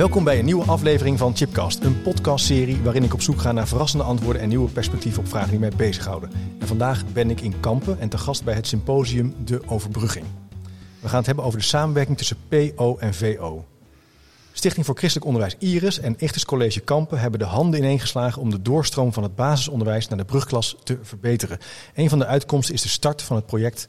Welkom bij een nieuwe aflevering van Chipcast, een podcastserie waarin ik op zoek ga naar verrassende antwoorden en nieuwe perspectieven op vragen die mij bezighouden. En vandaag ben ik in Kampen en te gast bij het symposium De Overbrugging. We gaan het hebben over de samenwerking tussen PO en VO. Stichting voor Christelijk Onderwijs Iris en Ichtes College Kampen hebben de handen ineengeslagen om de doorstroom van het basisonderwijs naar de brugklas te verbeteren. Een van de uitkomsten is de start van het project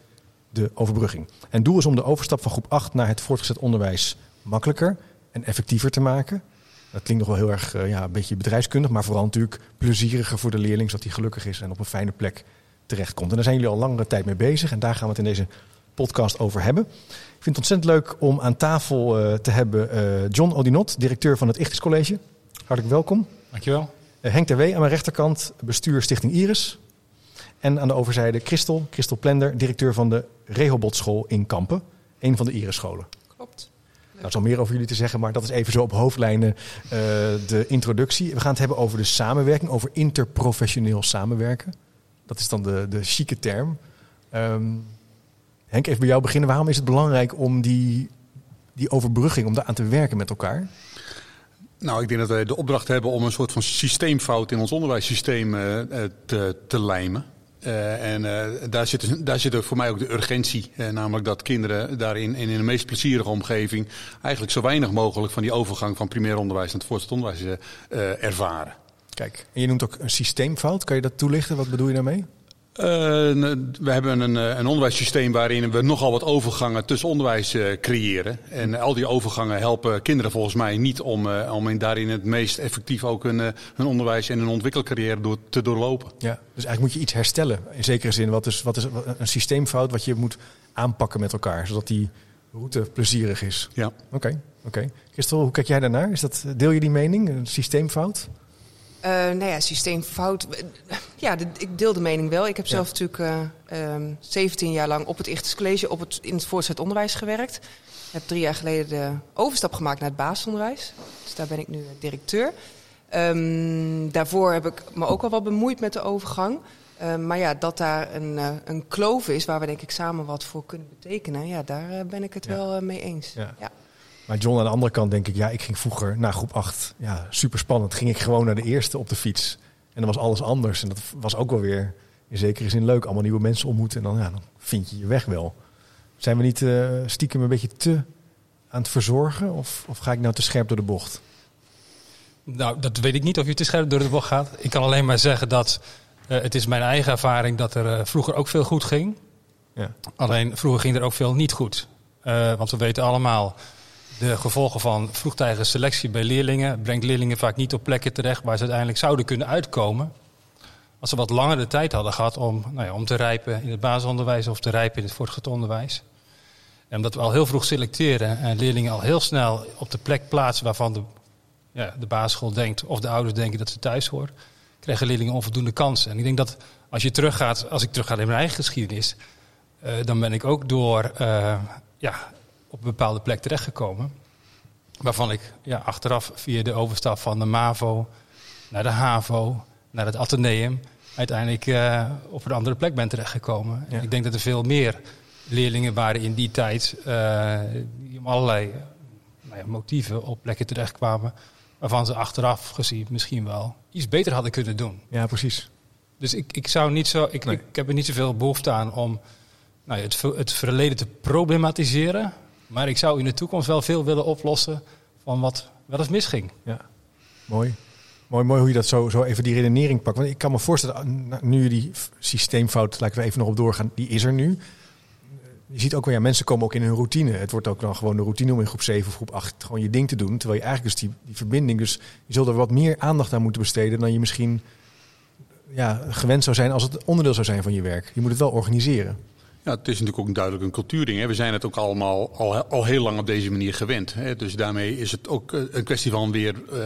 De Overbrugging. En doel is om de overstap van groep 8 naar het voortgezet onderwijs makkelijker en effectiever te maken. Dat klinkt nog wel heel erg uh, ja, een beetje bedrijfskundig, maar vooral natuurlijk plezieriger voor de leerling, zodat hij gelukkig is en op een fijne plek terechtkomt. En daar zijn jullie al langere tijd mee bezig en daar gaan we het in deze podcast over hebben. Ik vind het ontzettend leuk om aan tafel uh, te hebben uh, John Odinot, directeur van het Ichtis College. Hartelijk welkom. Dankjewel. Henk Terwee aan mijn rechterkant, bestuur Stichting Iris. En aan de overzijde Christel, Christel Plender, directeur van de Rehoboth School in Kampen. Een van de Iris scholen. Klopt. Nou, er is al meer over jullie te zeggen, maar dat is even zo op hoofdlijnen uh, de introductie. We gaan het hebben over de samenwerking, over interprofessioneel samenwerken. Dat is dan de, de chique term. Um, Henk, even bij jou beginnen. Waarom is het belangrijk om die, die overbrugging, om daar aan te werken met elkaar? Nou, ik denk dat wij de opdracht hebben om een soort van systeemfout in ons onderwijssysteem uh, te, te lijmen. Uh, en uh, daar, zit, daar zit voor mij ook de urgentie. Uh, namelijk dat kinderen daarin in, in de meest plezierige omgeving eigenlijk zo weinig mogelijk van die overgang van primair onderwijs naar het voortgezet onderwijs ervaren. Kijk, en je noemt ook een systeemfout. Kan je dat toelichten? Wat bedoel je daarmee? Uh, we hebben een, een onderwijssysteem waarin we nogal wat overgangen tussen onderwijs uh, creëren. En al die overgangen helpen kinderen volgens mij niet om, uh, om in daarin het meest effectief ook hun, hun onderwijs en hun ontwikkelcarrière door, te doorlopen. Ja, dus eigenlijk moet je iets herstellen. In zekere zin, wat is, wat is een systeemfout wat je moet aanpakken met elkaar, zodat die route plezierig is? Ja. Oké, okay, oké. Okay. Christel, hoe kijk jij daarnaar? Is dat, deel je die mening, een systeemfout? Uh, nou ja, systeemfout. Ja, de, ik deel de mening wel. Ik heb zelf natuurlijk uh, um, 17 jaar lang op het Ichtes College op het, in het voortgezet onderwijs gewerkt. Ik heb drie jaar geleden de overstap gemaakt naar het basisonderwijs. Dus daar ben ik nu directeur. Um, daarvoor heb ik me ook al wat bemoeid met de overgang. Uh, maar ja, dat daar een, uh, een kloof is waar we denk ik samen wat voor kunnen betekenen. Ja, daar ben ik het ja. wel mee eens. Ja. ja. Maar John, aan de andere kant denk ik, ja, ik ging vroeger na groep 8, ja, super spannend. Ging ik gewoon naar de eerste op de fiets. En dan was alles anders. En dat was ook wel weer in zekere zin leuk. Allemaal nieuwe mensen ontmoeten. En dan, ja, dan vind je je weg wel. Zijn we niet uh, stiekem een beetje te aan het verzorgen? Of, of ga ik nou te scherp door de bocht? Nou, dat weet ik niet of je te scherp door de bocht gaat. Ik kan alleen maar zeggen dat uh, het is mijn eigen ervaring dat er uh, vroeger ook veel goed ging. Ja. Alleen vroeger ging er ook veel niet goed. want we weten allemaal de gevolgen van vroegtijdige selectie bij leerlingen brengt leerlingen vaak niet op plekken terecht waar ze uiteindelijk zouden kunnen uitkomen. Als ze wat langer de tijd hadden gehad om, nou ja, om te rijpen in het basisonderwijs of te rijpen in het voortgezet onderwijs. En omdat we al heel vroeg selecteren en leerlingen al heel snel op de plek plaatsen waarvan de, ja, de basisschool denkt of de ouders denken dat ze thuis hoort, krijgen leerlingen onvoldoende kansen. En ik denk dat als je teruggaat, als ik terugga in mijn eigen geschiedenis, uh, dan ben ik ook door uh, ja, op een bepaalde plek terechtgekomen. Waarvan ik ja, achteraf via de overstap van de MAVO naar de HAVO, naar het Atheneum, uiteindelijk uh, op een andere plek ben terechtgekomen. Ja. Ik denk dat er veel meer leerlingen waren in die tijd uh, die om allerlei nou ja, motieven op plekken terechtkwamen. Waarvan ze achteraf gezien misschien wel iets beter hadden kunnen doen. Ja, precies. Dus ik, ik zou niet zo. Ik, nee. ik heb er niet zoveel behoefte aan om nou ja, het, het verleden te problematiseren. Maar ik zou in de toekomst wel veel willen oplossen van wat wel eens misging. Ja, mooi. Mooi, mooi hoe je dat zo, zo even die redenering pakt. Want ik kan me voorstellen, nu die systeemfout, laten we even nog op doorgaan, die is er nu. Je ziet ook wel, ja, mensen komen ook in hun routine. Het wordt ook dan gewoon de routine om in groep 7 of groep 8 gewoon je ding te doen. Terwijl je eigenlijk dus die, die verbinding, dus je zult er wat meer aandacht aan moeten besteden dan je misschien ja, gewend zou zijn als het onderdeel zou zijn van je werk. Je moet het wel organiseren. Ja, het is natuurlijk ook duidelijk een cultuurding. Hè. We zijn het ook allemaal al, al heel lang op deze manier gewend. Hè. Dus daarmee is het ook eh, een kwestie van weer uh,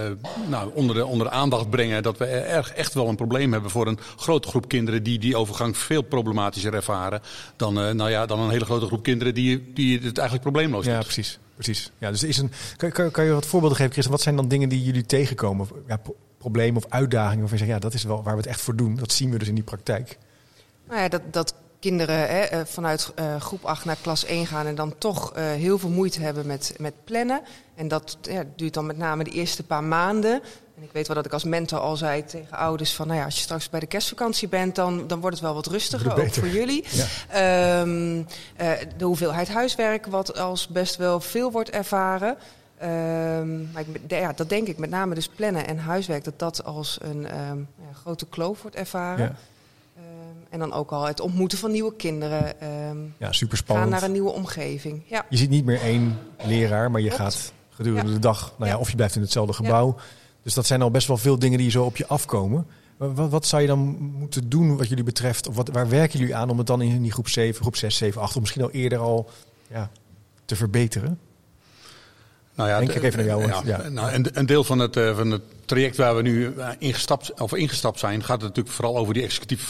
nou, onder, de, onder de aandacht brengen dat we erg, echt wel een probleem hebben voor een grote groep kinderen die die overgang veel problematischer ervaren dan, uh, nou ja, dan een hele grote groep kinderen die, die het eigenlijk probleemloos Ja, precies. precies. Ja, dus is een, kan, kan, kan je wat voorbeelden geven, Chris? Wat zijn dan dingen die jullie tegenkomen? Ja, problemen of uitdagingen waarvan je zegt, ja, dat is wel waar we het echt voor doen. Dat zien we dus in die praktijk. Nou ja, dat, dat kinderen hè, eh, vanuit uh, groep 8 naar klas 1 gaan en dan toch uh, heel veel moeite hebben met, met plannen. En dat ja, duurt dan met name de eerste paar maanden. En ik weet wel dat ik als mentor al zei tegen ouders van, nou ja, als je straks bij de kerstvakantie bent, dan, dan wordt het wel wat rustiger, ook voor jullie. Ja. Um, de hoeveelheid huiswerk, wat als best wel veel wordt ervaren. Um, maar ik, ja, dat denk ik met name dus plannen en huiswerk, dat dat als een um, ja, grote kloof wordt ervaren. Ja. En dan ook al het ontmoeten van nieuwe kinderen. Um, ja, super spannend. Gaan naar een nieuwe omgeving. Ja. Je ziet niet meer één leraar, maar je gaat gedurende de dag, nou ja, of je blijft in hetzelfde gebouw. Dus dat zijn al best wel veel dingen die zo op je afkomen. Wat, wat, zou je dan moeten doen wat jullie betreft? Of wat, waar werken jullie aan om het dan in die groep 7, groep 6, 7, 8, of misschien al eerder al ja, te verbeteren? Nou ja, Denk ik even naar jou. Ja, ja. Nou, een, een, deel van het, uh, van het traject waar we nu eh, ingestapt, of ingestapt zijn, gaat het natuurlijk vooral over die executieve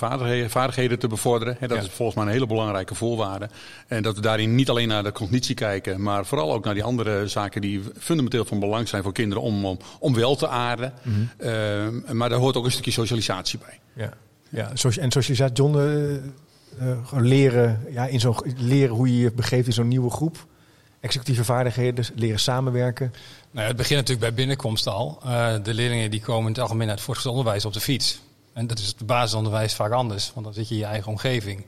vaardigheden, te bevorderen. Dat is volgens mij een hele belangrijke voorwaarde. En dat we daarin niet alleen naar de cognitie kijken, maar vooral ook naar die andere zaken die fundamenteel van belang zijn voor kinderen om, om, om wel te aarden. Mm -hmm. uh, maar daar hoort ook een stukje socialisatie bij. Ja, ja. en socialisatie, John, uh, leren, ja, in zo'n leren hoe je je begeeft in zo'n nieuwe groep executieve vaardigheden, dus leren samenwerken? Nou, het begint natuurlijk bij binnenkomst al. Uh, de leerlingen die komen in het algemeen uit het voortgezet onderwijs op de fiets. En dat is het basisonderwijs vaak anders, want dan zit je in je eigen omgeving.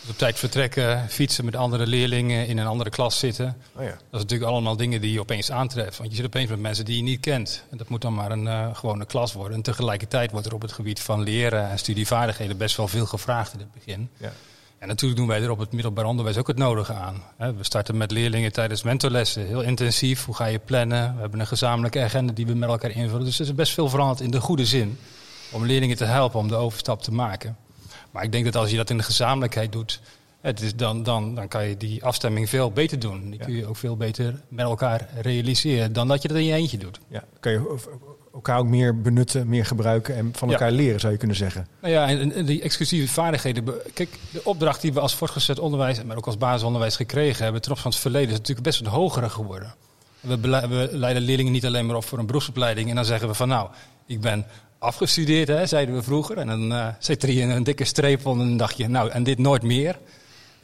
Dus op tijd vertrekken, fietsen met andere leerlingen in een andere klas zitten. Oh ja. Dat is natuurlijk allemaal dingen die je opeens aantreft. Want je zit opeens met mensen die je niet kent. En dat moet dan maar een uh, gewone klas worden. En tegelijkertijd wordt er op het gebied van leren en studievaardigheden best wel veel gevraagd in het begin. Ja. En natuurlijk doen wij er op het middelbaar onderwijs ook het nodige aan. We starten met leerlingen tijdens mentorlessen, heel intensief. Hoe ga je plannen? We hebben een gezamenlijke agenda die we met elkaar invullen. Dus er is best veel veranderd in de goede zin om leerlingen te helpen om de overstap te maken. Maar ik denk dat als je dat in de gezamenlijkheid doet, het is dan, dan, dan kan je die afstemming veel beter doen. Die kun je ook veel beter met elkaar realiseren dan dat je dat in je eentje doet. Ja, kan je elkaar ook meer benutten, meer gebruiken en van elkaar ja. leren, zou je kunnen zeggen. Nou ja, en, en die exclusieve vaardigheden. Kijk, de opdracht die we als voortgezet onderwijs, maar ook als basisonderwijs gekregen hebben ten opzichte van het verleden, is natuurlijk best een hogere geworden. We, we leiden leerlingen niet alleen maar op voor een beroepsopleiding en dan zeggen we van nou, ik ben afgestudeerd, hè, zeiden we vroeger. En dan uh, zit er hier een dikke streep onder en dan dacht je, nou, en dit nooit meer.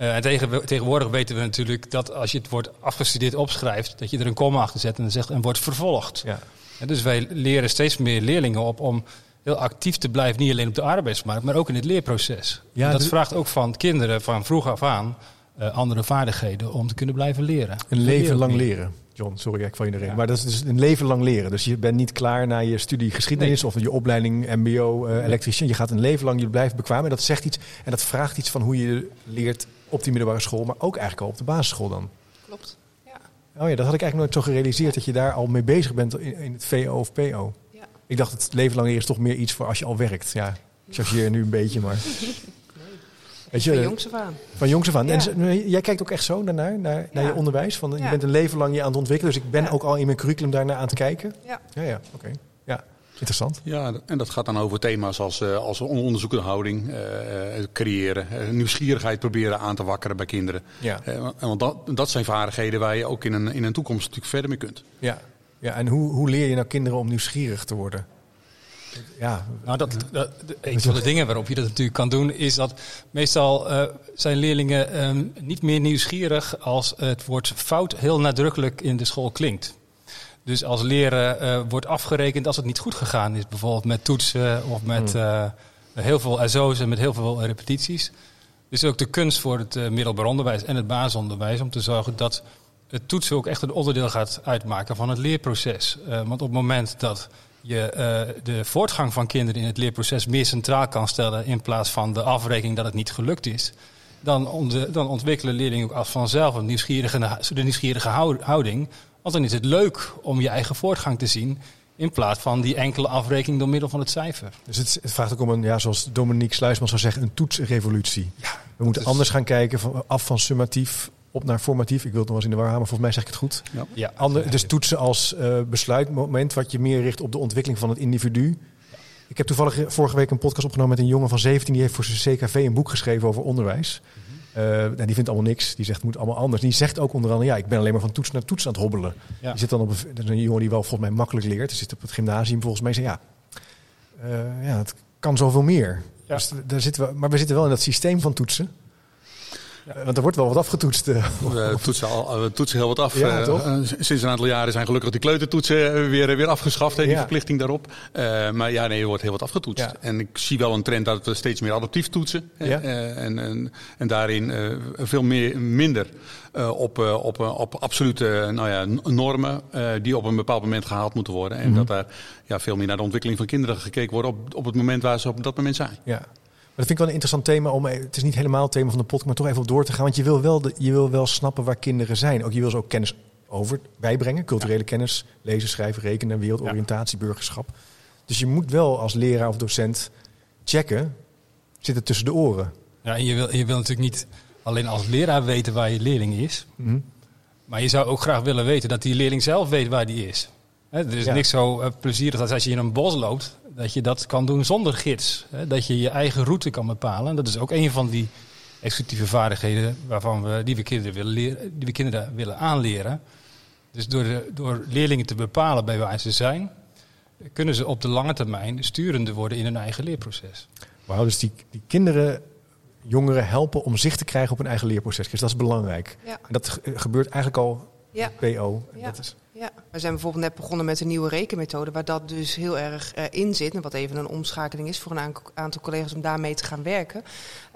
Uh, en tegen, tegenwoordig weten we natuurlijk dat als je het woord afgestudeerd opschrijft, dat je er een komma achter zet en dan zegt en wordt vervolgd. Ja. En dus wij leren steeds meer leerlingen op om heel actief te blijven, niet alleen op de arbeidsmarkt, maar ook in het leerproces. Ja, dat vraagt ook van kinderen van vroeg af aan uh, andere vaardigheden om te kunnen blijven leren. Een leven lang leren. John, sorry, ik val je erin. Ja. Maar dat is dus een leven lang leren. Dus je bent niet klaar na je studie geschiedenis nee. of je opleiding MBO uh, elektricien. Je gaat een leven lang, je blijft bekwaam. En dat zegt iets en dat vraagt iets van hoe je leert op die middelbare school, maar ook eigenlijk al op de basisschool dan. Klopt. Oh ja, dat had ik eigenlijk nooit zo gerealiseerd dat je daar al mee bezig bent in, in het VO of PO. Ja. Ik dacht het leven lang is toch meer iets voor als je al werkt. Ja, ik chargeer nu een beetje, maar. Weet je, van jongs af aan. Van jongs af aan. Ja. En jij kijkt ook echt zo daarnaar, naar, naar je onderwijs? Van, Je bent een leven lang je aan het ontwikkelen, dus ik ben ook al in mijn curriculum daarnaar aan het kijken. Ja, ja, ja oké. Okay. Ja. Interessant. Ja, en dat gaat dan over thema's als, uh, als onderzoekende houding uh, creëren, uh, nieuwsgierigheid proberen aan te wakkeren bij kinderen. Ja. want dat, dat zijn vaardigheden waar je ook in een, in een toekomst natuurlijk verder mee kunt. Ja, ja en hoe, hoe leer je nou kinderen om nieuwsgierig te worden? Ja, nou dat, dat, een van de dingen waarop je dat natuurlijk kan doen, is dat meestal zijn leerlingen um, niet meer nieuwsgierig als het woord fout heel nadrukkelijk in de school klinkt. Dus als leren uh, wordt afgerekend als het niet goed gegaan is, bijvoorbeeld met toetsen of met uh, heel veel SO's en met heel veel repetities. Dus ook de kunst voor het uh, middelbaar onderwijs en het basisonderwijs om te zorgen dat het toetsen ook echt een onderdeel gaat uitmaken van het leerproces. want op het moment dat je de voortgang van kinderen in het leerproces meer centraal kan stellen in plaats van de afrekening dat het niet gelukt is, dan, dan ontwikkelen leerlingen ook als vanzelf een nieuwsgierige, de nieuwsgierige houding want dan is het leuk om je eigen voortgang te zien In plaats van die enkele afrekening door middel van het cijfer. Dus het, het vraagt ook om een, ja, zoals Dominique Sluisman zou zeggen, een toetsrevolutie. Ja, we moeten anders gaan kijken, van, af van summatief op naar formatief. Ik wil het nog eens in de war maar volgens mij zeg ik het goed. Ja. ja. Ander, dus toetsen als uh, besluitmoment, wat je meer richt op de ontwikkeling van het individu. Ik heb toevallig vorige week een podcast opgenomen met een jongen van 17, die heeft voor zijn CKV een boek geschreven over onderwijs. Uh, die vindt allemaal niks. Die zegt het moet allemaal anders. Die zegt ook onder andere, ja, ik ben alleen maar van toets naar toets aan het hobbelen. Ja. Die zit dan op een, dat is een jongen die wel volgens mij makkelijk leert. Die zit op het gymnasium volgens mij. Zei, ja, uh, ja, het kan zoveel meer. Ja. Dus daar zitten we, maar we zitten wel in dat systeem van toetsen. Ja, want er wordt wel wat afgetoetst. Eh. We toetsen, al, we toetsen heel wat af. Ja, uh, sinds een aantal jaren zijn gelukkig die kleutertoetsen weer, weer afgeschaft. Die verplichting daarop. Uh, maar ja, nee, er wordt heel wat afgetoetst. En ik zie wel een trend dat we steeds meer adaptief toetsen. en, en, en daarin veel meer, minder op, op, op absolute nou ja, normen die op een bepaald moment gehaald moeten worden. En mm -hmm. dat daar ja, veel meer naar de ontwikkeling van kinderen gekeken wordt op, op het moment waar ze op dat moment zijn. Ja dat vind ik wel een interessant thema om. Het is niet helemaal het thema van de podcast, maar toch even op door te gaan. Want je wil wel, de, je wil wel snappen waar kinderen zijn. Ook je wil ze ook kennis over bijbrengen. Culturele kennis, lezen, schrijven, rekenen, wereldoriëntatie, burgerschap. Dus je moet wel als leraar of docent checken. Zit het tussen de oren? Ja, en je wil, je wil natuurlijk niet alleen als leraar weten waar je leerling is. Mhm. Maar je zou ook graag willen weten dat die leerling zelf weet waar die is. He, er is niks zo uh, plezierig als als je in een bos loopt dat je dat kan doen zonder gids. Hè? Dat je je eigen route kan bepalen. Dat is ook een van die executieve vaardigheden waarvan we, die, we kinderen willen leren, die we kinderen willen aanleren. Dus door, de, door leerlingen te bepalen bij waar ze zijn, kunnen ze op de lange termijn sturende worden in hun eigen leerproces. Wauw, dus die, die kinderen, jongeren helpen om zicht te krijgen op hun eigen leerproces. Dus dat is belangrijk. Ja. En dat gebeurt eigenlijk al ja. PO. Ja. Dat is... ja, we zijn bijvoorbeeld net begonnen met een nieuwe rekenmethode, waar dat dus heel erg uh, in zit. En wat even een omschakeling is voor een aantal collega's om daarmee te gaan werken.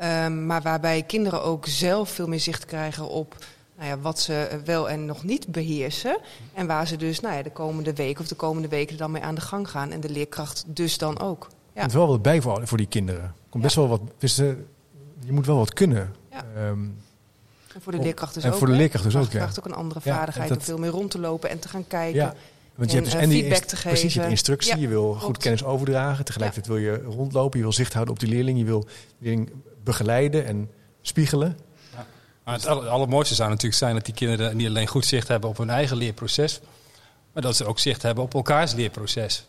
Um, maar waarbij kinderen ook zelf veel meer zicht krijgen op nou ja, wat ze wel en nog niet beheersen. En waar ze dus nou ja, de komende week of de komende weken dan mee aan de gang gaan. En de leerkracht dus dan ook. Ja. Er wel wat bij voor, voor die kinderen. Komt best wel wat. Dus, uh, je moet wel wat kunnen. Ja. Um, en voor de leerkracht dus en ook. voor de leerkracht dus ook, ja. vraagt ook een andere vaardigheid om veel meer rond te lopen en te gaan kijken. Ja. Want je hebt dus en die feedback te geven. Precies, je hebt instructie, je wil goed kennis overdragen. Tegelijkertijd wil je rondlopen, je wil zicht houden op die leerling. Je wil de leerling begeleiden en spiegelen. Maar het allermooiste zou natuurlijk zijn dat die kinderen niet alleen goed zicht hebben op hun eigen leerproces, maar dat ze ook zicht hebben op elkaars leerproces.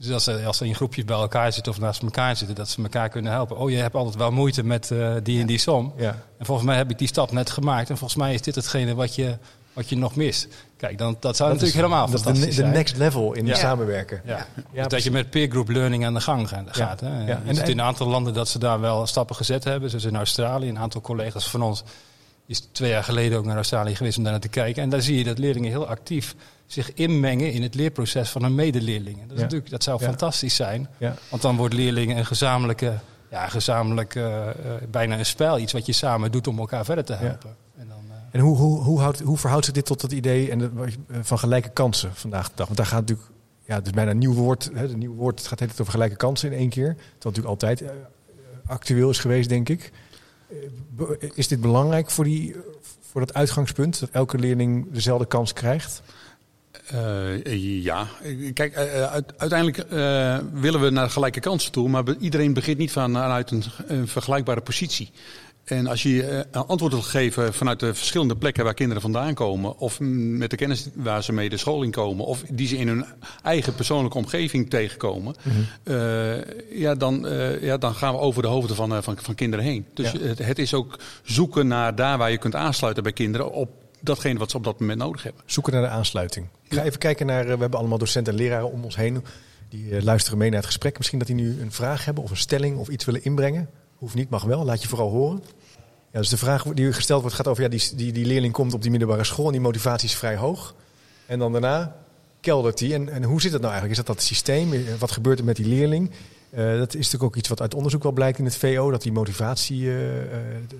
Dus als ze, als ze in groepjes bij elkaar zitten of naast elkaar zitten, dat ze elkaar kunnen helpen. Oh, je hebt altijd wel moeite met uh, die en die som. Ja. En volgens mij heb ik die stap net gemaakt. En volgens mij is dit hetgene wat je, wat je nog mist. Kijk, dan, dat zou natuurlijk helemaal dat fantastisch is de, de next level in ja. samenwerken. Ja. Dus dat je met peer group learning aan de gang gaat. Hè. Ja. En, in een aantal landen dat ze daar wel stappen gezet hebben. Zoals in Australië. Een aantal collega's van ons is twee jaar geleden ook naar Australië geweest om daar naar te kijken. En daar zie je dat leerlingen heel actief zich inmengen in het leerproces van hun medeleerlingen. Dat, is natuurlijk, dat zou fantastisch zijn. Want dan wordt leerlingen een gezamenlijke, ja, gezamenlijk uh, uh, bijna een spel. Iets wat je samen doet om elkaar verder te helpen. En, dan, uh... en hoe, hoe, hoe, houdt, hoe verhoudt zich dit tot het idee en de, van gelijke kansen vandaag de dag? Want daar gaat natuurlijk, ja, het is bijna een nieuw woord. Hè, een nieuw woord het gaat het over gelijke kansen in één keer. Wat natuurlijk altijd actueel is geweest, denk ik. Is dit belangrijk voor, die, voor dat uitgangspunt? Dat elke leerling dezelfde kans krijgt? Uh, ja, kijk, uh, uiteindelijk willen we naar gelijke kansen toe, maar iedereen begint niet vanuit een, een vergelijkbare positie. En als je antwoord wil geven vanuit de verschillende plekken waar kinderen vandaan komen, of met de kennis waar ze mee de school in komen, of die ze in hun eigen persoonlijke omgeving tegenkomen, mm -hmm. ja, dan, ja, dan gaan we over de hoofden van, van, van kinderen heen. Dus ja. het, het is ook zoeken naar daar waar je kunt aansluiten bij kinderen op datgene wat ze op dat moment nodig hebben. Zoeken naar de aansluiting. Ik ga even kijken naar, we hebben allemaal docenten en leraren om ons heen. Die luisteren mee naar het gesprek. Misschien dat die nu een vraag hebben of een stelling of iets willen inbrengen. Hoeft niet, mag wel. Laat je vooral horen. Ja, dus de vraag die gesteld wordt gaat over, ja, die, die, die leerling komt op die middelbare school en die motivatie is vrij hoog. En dan daarna keldert die. En, en hoe zit dat nou eigenlijk? Is dat dat systeem? Wat gebeurt er met die leerling? Uh, dat is natuurlijk ook iets wat uit onderzoek wel blijkt in het VO, dat die motivatie, uh,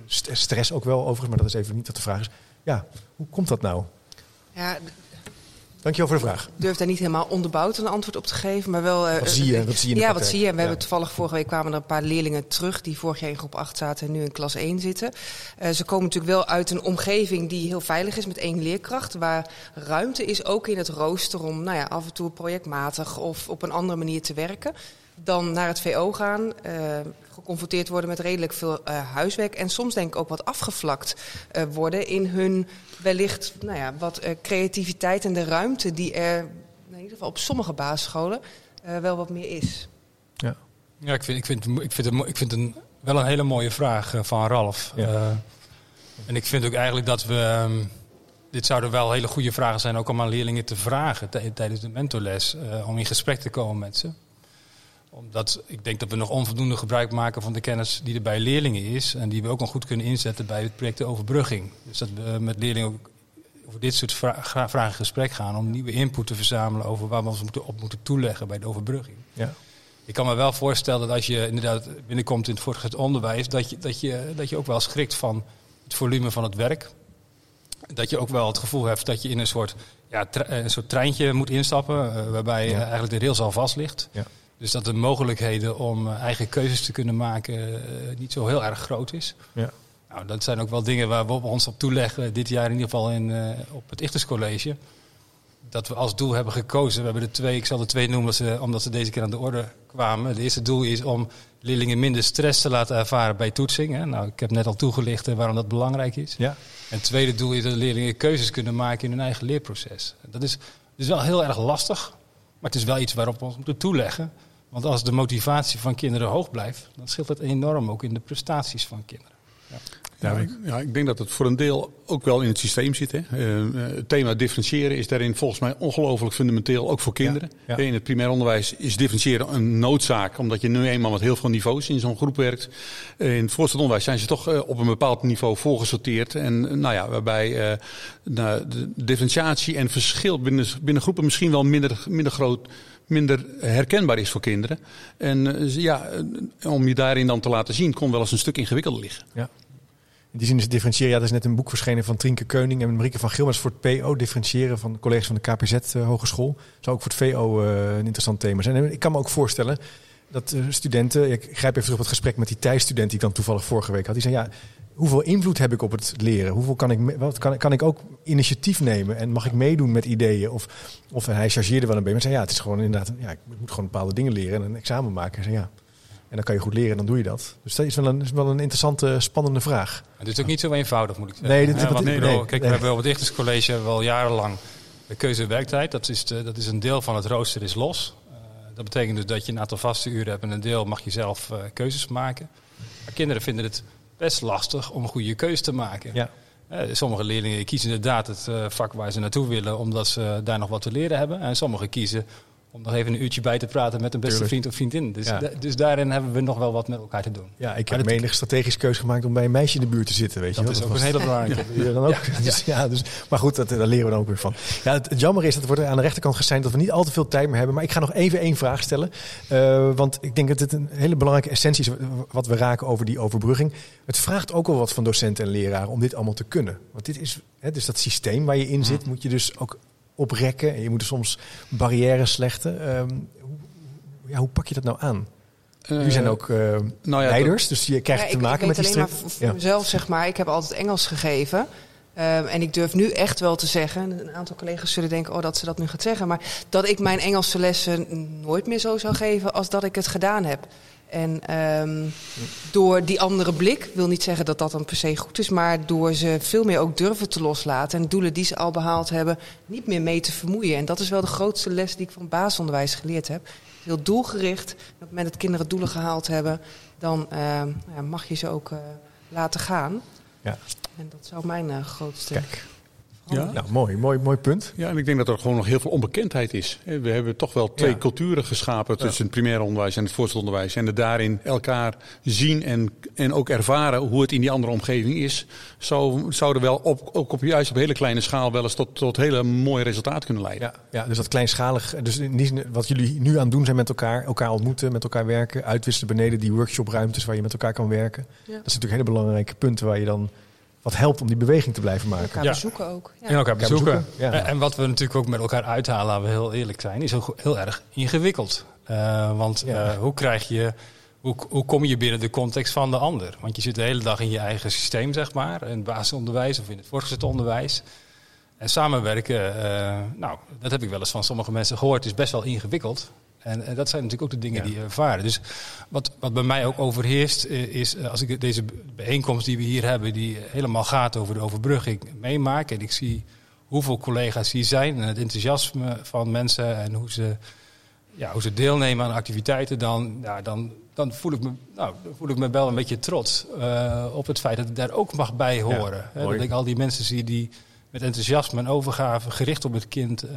stress ook wel overigens, maar dat is even niet wat de vraag is. Ja, hoe komt dat nou? Ja, Dankjewel voor de vraag. Ik durf daar niet helemaal onderbouwd een antwoord op te geven, maar wel... Uh, wat zie je? Wat zie je ja, wat zie je? We hebben toevallig vorige week kwamen er een paar leerlingen terug die vorig jaar in groep 8 zaten en nu in klas 1 zitten. Uh, ze komen natuurlijk wel uit een omgeving die heel veilig is met één leerkracht, waar ruimte is ook in het rooster om nou ja, af en toe projectmatig of op een andere manier te werken dan naar het VO gaan, uh, geconfronteerd worden met redelijk veel uh, huiswerk en soms denk ik ook wat afgevlakt uh, worden in hun wellicht nou ja, wat creativiteit en de ruimte die er in ieder geval op sommige basisscholen wel wat meer is. Ja, ja ik, vind, ik, vind, ik vind het ik vind een, wel een hele mooie vraag van Ralf. Ja. en ik vind ook eigenlijk dat we. Um, dit zouden wel hele goede vragen zijn ook om aan leerlingen te vragen tijdens de mentorles. om in gesprek te komen met ze omdat ik denk dat we nog onvoldoende gebruik maken van de kennis die er bij leerlingen is. En die we ook nog goed kunnen inzetten bij het project de overbrugging. Dus dat we met leerlingen ook over dit soort vragen in gesprek gaan. Om nieuwe input te verzamelen over waar we ons moeten, op moeten toeleggen bij de overbrugging. Ja. Ik kan me wel voorstellen dat als je inderdaad binnenkomt in het voortgezet onderwijs. Dat je, dat, je, dat je ook wel schrikt van het volume van het werk. Dat je ook wel het gevoel hebt dat je in een soort, ja, een soort treintje moet instappen. Uh, waarbij ja. eigenlijk de rails al vast ligt. Ja. Dus dat de mogelijkheden om eh, eigen keuzes te kunnen maken eh, niet zo heel erg groot is. Ja. Nou, dat zijn ook wel dingen waar we ons op toeleggen, dit jaar in ieder geval in, uh, op het Ichters College. Dat we als doel hebben gekozen. We hebben er twee, ik zal er twee noemen omdat ze, omdat ze deze keer aan de orde kwamen. Het eerste doel is om leerlingen minder stress te laten ervaren bij toetsing. Hè. Nou, ik heb net al toegelicht waarom dat belangrijk is. Ja. En het tweede doel is dat leerlingen keuzes kunnen maken in hun eigen leerproces. Dat is, is wel heel erg lastig, maar het is wel iets waarop we ons moeten toeleggen. Want als de motivatie van kinderen hoog blijft, dan scheelt het enorm ook in de prestaties van kinderen. Ja. Ja, ik, ja, ik denk dat het voor een deel ook wel in het systeem zit. Hè. Uh, het thema differentiëren is daarin volgens mij ongelooflijk fundamenteel, ook voor kinderen. Ja, ja. In het primair onderwijs is differentiëren een noodzaak, omdat je nu eenmaal met heel veel niveaus in zo'n groep werkt. Uh, in het voortgezet onderwijs zijn ze toch uh, op een bepaald niveau voorgesorteerd. En nou ja, waarbij nou, de differentiatie en verschil binnen, binnen groepen misschien wel minder, minder groot minder herkenbaar is voor kinderen. En uh, ja, om je daarin dan te laten zien, kon wel eens een stuk ingewikkelder liggen. Ja. In die zin is differentiëren. Ja, er is net een boek verschenen van Trinke Keuning en Marieke van Gilmers voor het PO. Differentiëren van collega's van de KPZ uh, Hogeschool. Zou ook voor het VO een interessant thema zijn. En ik kan me ook voorstellen dat studenten... Ik grijp even terug op het gesprek met die Thijs-student die ik dan toevallig vorige week had. Die zei, ja, hoeveel invloed heb ik op het leren? Hoeveel kan ik, wat kan, kan ik ook initiatief nemen en mag ik meedoen met ideeën? Of, of hij chargeerde wel een beetje. Maar zei ja, het is gewoon inderdaad, ja, ik moet gewoon bepaalde dingen leren en een examen maken. En zei ja. En dan kan je goed leren en dan doe je dat. Dus dat is wel een, is wel een interessante, spannende vraag. Het is ook niet zo eenvoudig, moet ik zeggen. Nee, dit, ja, nee, nee, kijk, we hebben op het Dichterscollege wel jarenlang de keuze werktijd. Dat is, de, dat is een deel van het rooster is los. Uh, dat betekent dus dat je een aantal vaste uren hebt en een deel mag je zelf uh, keuzes maken. Maar kinderen vinden het best lastig om een goede keuze te maken. Ja. Uh, sommige leerlingen kiezen inderdaad het uh, vak waar ze naartoe willen, omdat ze daar nog wat te leren hebben. En sommigen kiezen om nog even een uurtje bij te praten met een beste vriend of vriendin. Dus, dus daarin hebben we nog wel wat met elkaar te doen. Ja, ik heb menig strategische keuze gemaakt om bij een meisje in de buurt te zitten. Weet dat je is ook een hele belangrijke. Ja, dan ook. Dus, ja, dus, maar goed, dat, daar leren we dan ook weer van. Ja, het, jammer is dat wordt aan de rechterkant gezegd dat we niet al te veel tijd meer hebben. Maar ik ga nog even één vraag stellen. Uh, want ik denk dat het een hele belangrijke essentie is wat we raken over die overbrugging. Het vraagt ook wel wat van docenten en leraren om dit allemaal te kunnen. Want dit is, hè, dus dat systeem waar je in zit, moet je dus ook oprekken. En je moet er soms barrières slechten. Um, hoe, ja, hoe pak je dat nou aan? Jullie zijn ook uh, nou ja, leiders, dus je krijgt ja, te maken met die alleen maar voor ja. mezelf, zeg maar. Ik heb altijd Engels gegeven. Um, en ik durf nu echt wel te zeggen, een aantal collega's zullen denken oh, dat ze dat nu gaat zeggen, maar dat ik mijn Engelse lessen nooit meer zo zou geven als dat ik het gedaan heb. En um, door die andere blik, wil niet zeggen dat dat dan per se goed is, maar door ze veel meer ook durven te loslaten en doelen die ze al behaald hebben, niet meer mee te vermoeien. En dat is wel de grootste les die ik van basisonderwijs geleerd heb. Heel doelgericht. Op het moment dat kinderen doelen gehaald hebben, dan uh, ja, mag je ze ook uh, laten gaan. Ja. En dat zou mijn uh, grootste. Kijk. Ja. Nou, mooi, mooi, mooi punt. Ja, en ik denk dat er gewoon nog heel veel onbekendheid is. We hebben toch wel twee culturen geschapen tussen het primair onderwijs en het voortgezet onderwijs. En daarin elkaar zien en, en ook ervaren hoe het in die andere omgeving is, zou, zouden wel op, ook op juist op hele kleine schaal wel eens tot, tot hele mooie resultaten kunnen leiden. Ja, ja dus dat kleinschalig, dus niet, wat jullie nu aan het doen zijn met elkaar, elkaar ontmoeten, met elkaar werken, uitwisselen beneden die workshopruimtes waar je met elkaar kan werken. Dat is natuurlijk hele belangrijke punten waar je dan wat helpt om die beweging te blijven maken. Elkaar bezoeken ook. Ja. En elkaar bezoeken. Ja. En wat we natuurlijk ook met elkaar uithalen, laten we heel eerlijk zijn, is ook heel erg ingewikkeld. Uh, want uh, hoe krijg je hoe, hoe kom je binnen de context van de ander? Want je zit de hele dag in je eigen systeem, zeg maar, in het basisonderwijs of in het voortgezet onderwijs. En samenwerken, uh, nou, dat heb ik wel eens van sommige mensen gehoord, is best wel ingewikkeld. En, en dat zijn natuurlijk ook de dingen die je ervaren. Dus wat, wat bij mij ook overheerst, eh, is eh, als ik deze bijeenkomst die we hier hebben, die helemaal gaat over de overbrugging, meemaak. En ik zie hoeveel collega's hier zijn en het enthousiasme van mensen en hoe ze, ja, hoe ze deelnemen aan activiteiten, dan, ja, dan, dan, voel, ik me, nou, voel ik me wel een beetje trots uh, op het feit dat ik daar ook mag bij horen. Ja, dat ik al die mensen zie die met enthousiasme en overgave gericht op het kind uh,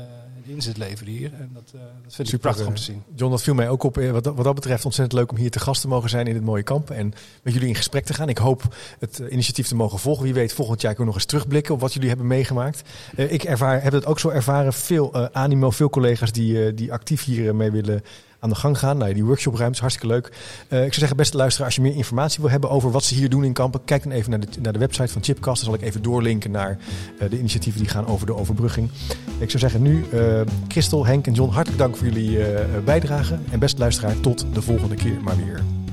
inzet leveren hier. En dat, uh, dat vind ik prachtig om te zien. John, dat viel mij ook op. Wat, wat dat betreft ontzettend leuk om hier te gast te mogen zijn in het mooie kamp. En met jullie in gesprek te gaan. Ik hoop het initiatief te mogen volgen. Wie weet volgend jaar kunnen we nog eens terugblikken op wat jullie hebben meegemaakt. ik ervaar, heb het ook zo ervaren. Veel animo, veel collega's die, die actief hier mee willen aan de gang gaan. Nou, die workshopruimte is hartstikke leuk. Uh, ik zou zeggen, beste luisteraar, als je meer informatie wil hebben over wat ze hier doen in Kampen, kijk dan even naar de, naar de website van Chipcast. Dan zal ik even doorlinken naar uh, de initiatieven die gaan over de overbrugging. Ik zou zeggen nu, uh, Christel, Henk en John, hartelijk dank voor jullie bijdrage. En beste luisteraar, tot de volgende keer maar weer.